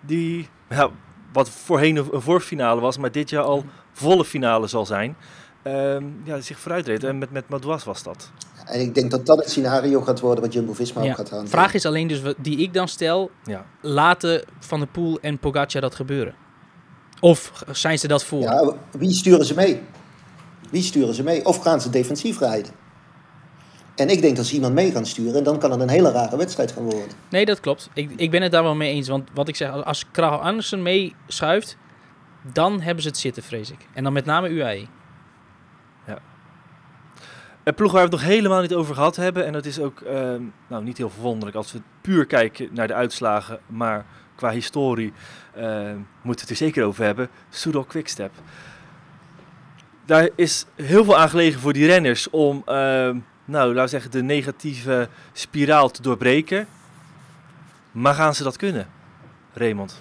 die, ja, wat voorheen een voorfinale was, maar dit jaar al volle finale zal zijn, ehm, ja, zich vooruit reed. En met, met Madouas was dat. En ik denk dat dat het scenario gaat worden wat Jumbo-Visma ook gaat hanteren. Vraag is alleen dus die ik dan stel, Ja. laten Van der Poel en Pogacar dat gebeuren? Of zijn ze dat voor? Ja, wie sturen ze mee? Wie sturen ze mee? Of gaan ze defensief rijden? En ik denk dat ze iemand mee gaan sturen, dan kan het een hele rare wedstrijd gaan worden. Nee, dat klopt. Ik, ik ben het daar wel mee eens. Want wat ik zeg, als Krauw Andersen meeschuift, dan hebben ze het zitten, vrees ik. En dan met name. UAE. Een ploeg waar we het nog helemaal niet over gehad hebben. En dat is ook ehm, nou, niet heel verwonderlijk als we puur kijken naar de uitslagen. Maar qua historie ehm, moeten we het er zeker over hebben. Soudal Quickstep. Daar is heel veel aan gelegen voor die renners om ehm, nou, laten we zeggen, de negatieve spiraal te doorbreken. Maar gaan ze dat kunnen, Raymond?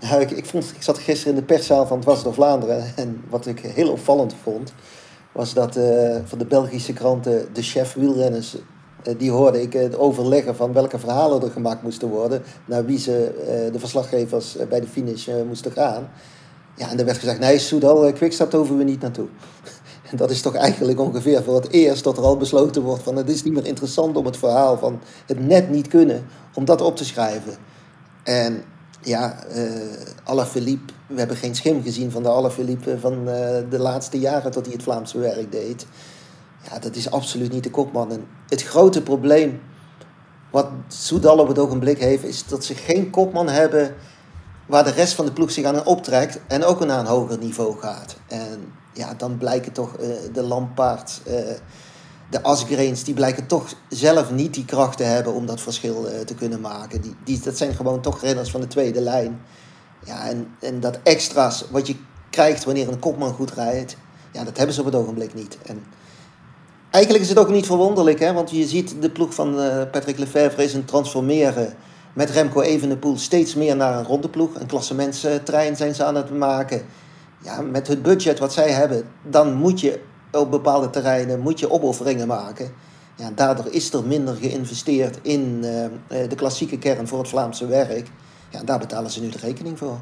Nou, ik, vond, ik zat gisteren in de perszaal van Dwars door Vlaanderen. En wat ik heel opvallend vond, was dat eh, van de Belgische kranten de chef wielrenners... eh, die hoorde ik het overleggen van welke verhalen er gemaakt moesten worden. Naar wie ze, eh, de verslaggevers eh, bij de finish eh, moesten gaan. Ja, en er werd gezegd, nee, Soudal, uh, Quickstep hoeven we niet naartoe. En dat is toch eigenlijk ongeveer voor het eerst dat er al besloten wordt van... het is niet meer interessant om het verhaal van het net niet kunnen, om dat op te schrijven. En ja, eh Alaphilippe, we hebben geen schim gezien van de Alaphilippe van eh, de laatste jaren tot hij het Vlaamse werk deed. Ja, dat is absoluut niet de kopman. En het grote probleem wat Soudal op het ogenblik heeft, is dat ze geen kopman hebben waar de rest van de ploeg zich aan optrekt en ook naar een hoger niveau gaat. En ja, dan blijken toch eh, de Lampaard, eh, de Asgrens, die blijken toch zelf niet die kracht te hebben om dat verschil eh, te kunnen maken. Die, die, dat zijn gewoon toch renners van de tweede lijn. Ja, en, en dat extra's wat je krijgt wanneer een kopman goed rijdt, ja, dat hebben ze op het ogenblik niet. En eigenlijk is het ook niet verwonderlijk, hè, want je ziet de ploeg van eh, Patrick Lefevre is een transformeren met Remco Evenepoel steeds meer naar een rondeploeg. Een klassementstrein zijn ze aan het maken. Ja, met het budget wat zij hebben, dan moet je op bepaalde terreinen moet je opofferingen maken. Ja, daardoor is er minder geïnvesteerd in eh, eh, de klassieke kern voor het Vlaamse werk. Ja, daar betalen ze nu de rekening voor.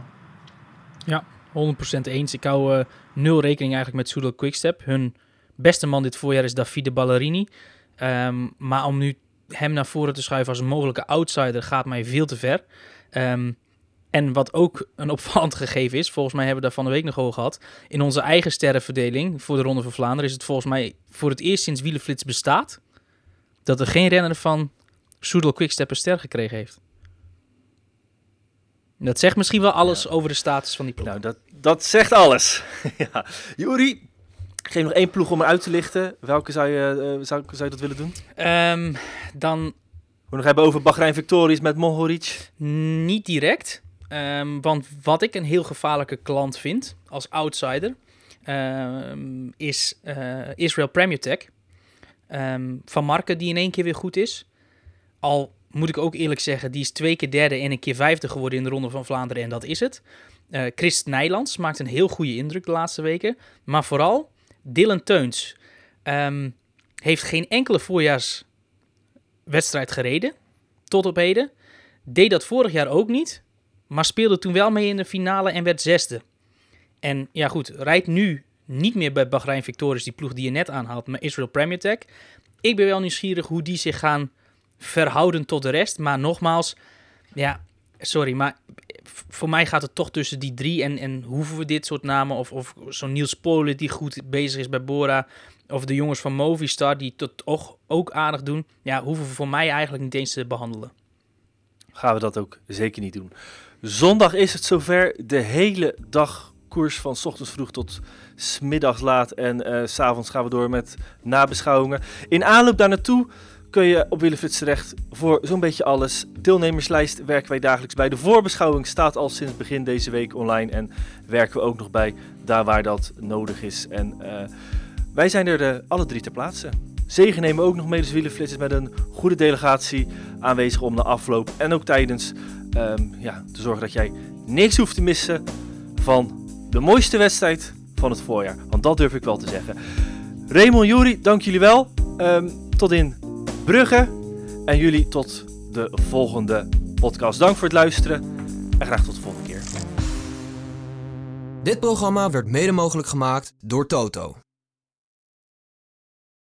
Ja, 100% eens. Ik hou eh, nul rekening eigenlijk met Soudal Quickstep. Hun beste man dit voorjaar is Davide Ballerini. Ehm, maar om nu hem naar voren te schuiven als een mogelijke outsider gaat mij veel te ver. Ehm, en wat ook een opvallend gegeven is, volgens mij hebben we daar van de week nog over gehad. In onze eigen sterrenverdeling voor de Ronde van Vlaanderen is het volgens mij voor het eerst sinds Wielenflits bestaat dat er geen renner van Soedel Quickstep een ster gekregen heeft. Dat zegt misschien wel alles over de status van die ploeg. Nou, dat, dat zegt alles. ja. Juri, geef nog één ploeg om eruit te lichten. Welke zou je, uh, zou, zou je dat willen doen? Um, dan... We nog hebben over Bahrein Victorious met Mohoric. Niet direct. Um, want wat ik een heel gevaarlijke klant vind, als outsider, um, is uh, Israel Premier Tech. van Marken die in één keer weer goed is. Al moet ik ook eerlijk zeggen, die is twee keer derde en een keer vijfde geworden in de Ronde van Vlaanderen. En dat is het. Uh, Christ Nijlands maakt een heel goede indruk de laatste weken. Maar vooral Dylan Teuns um, heeft geen enkele voorjaarswedstrijd gereden. Tot op heden. Deed dat vorig jaar ook niet. Maar speelde toen wel mee in de finale en werd zesde. En ja goed, rijdt nu niet meer bij Bahrein Victorious, die ploeg die je net aanhaalt, maar Israel Premier Tech. Ik ben wel nieuwsgierig hoe die zich gaan verhouden tot de rest. Maar nogmaals, ja, sorry, maar voor mij gaat het toch tussen die drie. En, en hoeven we dit soort namen, of, of zo'n Niels Polen die goed bezig is bij Bora, of de jongens van Movistar die het toch ook aardig doen, ja, hoeven we voor mij eigenlijk niet eens te behandelen. Gaan we dat ook zeker niet doen. Zondag is het zover. De hele dag koers van s ochtends vroeg tot smiddags laat. En uh, s s'avonds gaan we door met nabeschouwingen. In aanloop daar naartoe kun je op Willefrits terecht voor zo'n beetje alles. Deelnemerslijst werken wij dagelijks bij. De voorbeschouwing staat al sinds begin deze week online en werken we ook nog bij daar waar dat nodig is. En uh, wij zijn er de, alle drie ter plaatse. Zegen nemen ook nog mee, dus Wielenflitsers met een goede delegatie aanwezig om de afloop en ook tijdens um, ja, te zorgen dat jij niks hoeft te missen van de mooiste wedstrijd van het voorjaar. Want dat durf ik wel te zeggen. Raymond, Jury, dank jullie wel. Um, tot in Brugge. En jullie tot de volgende podcast. Dank voor het luisteren en graag tot de volgende keer. Dit programma werd mede mogelijk gemaakt door Toto.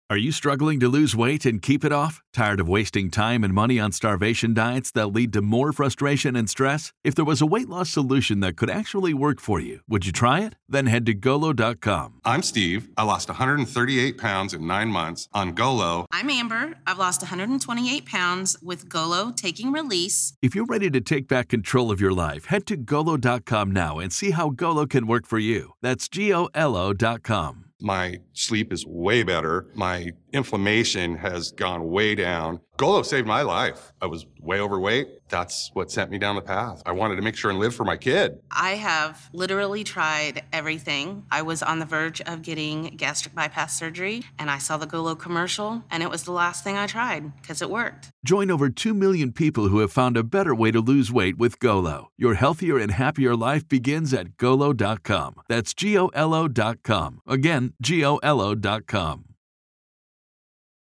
Are you struggling to lose weight and keep it off? Tired of wasting time and money on starvation diets that lead to more frustration and stress? If there was a weight loss solution that could actually work for you, would you try it? Then head to golo.com. I'm Steve. I lost 138 pounds in nine months on Golo. I'm Amber. I've lost 128 pounds with Golo taking release. If you're ready to take back control of your life, head to golo.com now and see how Golo can work for you. That's G O L O.com. My sleep is way better. My inflammation has gone way down. Golo saved my life. I was way overweight. That's what sent me down the path. I wanted to make sure and live for my kid. I have literally tried everything. I was on the verge of getting gastric bypass surgery, and I saw the Golo commercial, and it was the last thing I tried because it worked. Join over 2 million people who have found a better way to lose weight with Golo. Your healthier and happier life begins at golo.com. That's G O L O.com. Again, G O L O.com.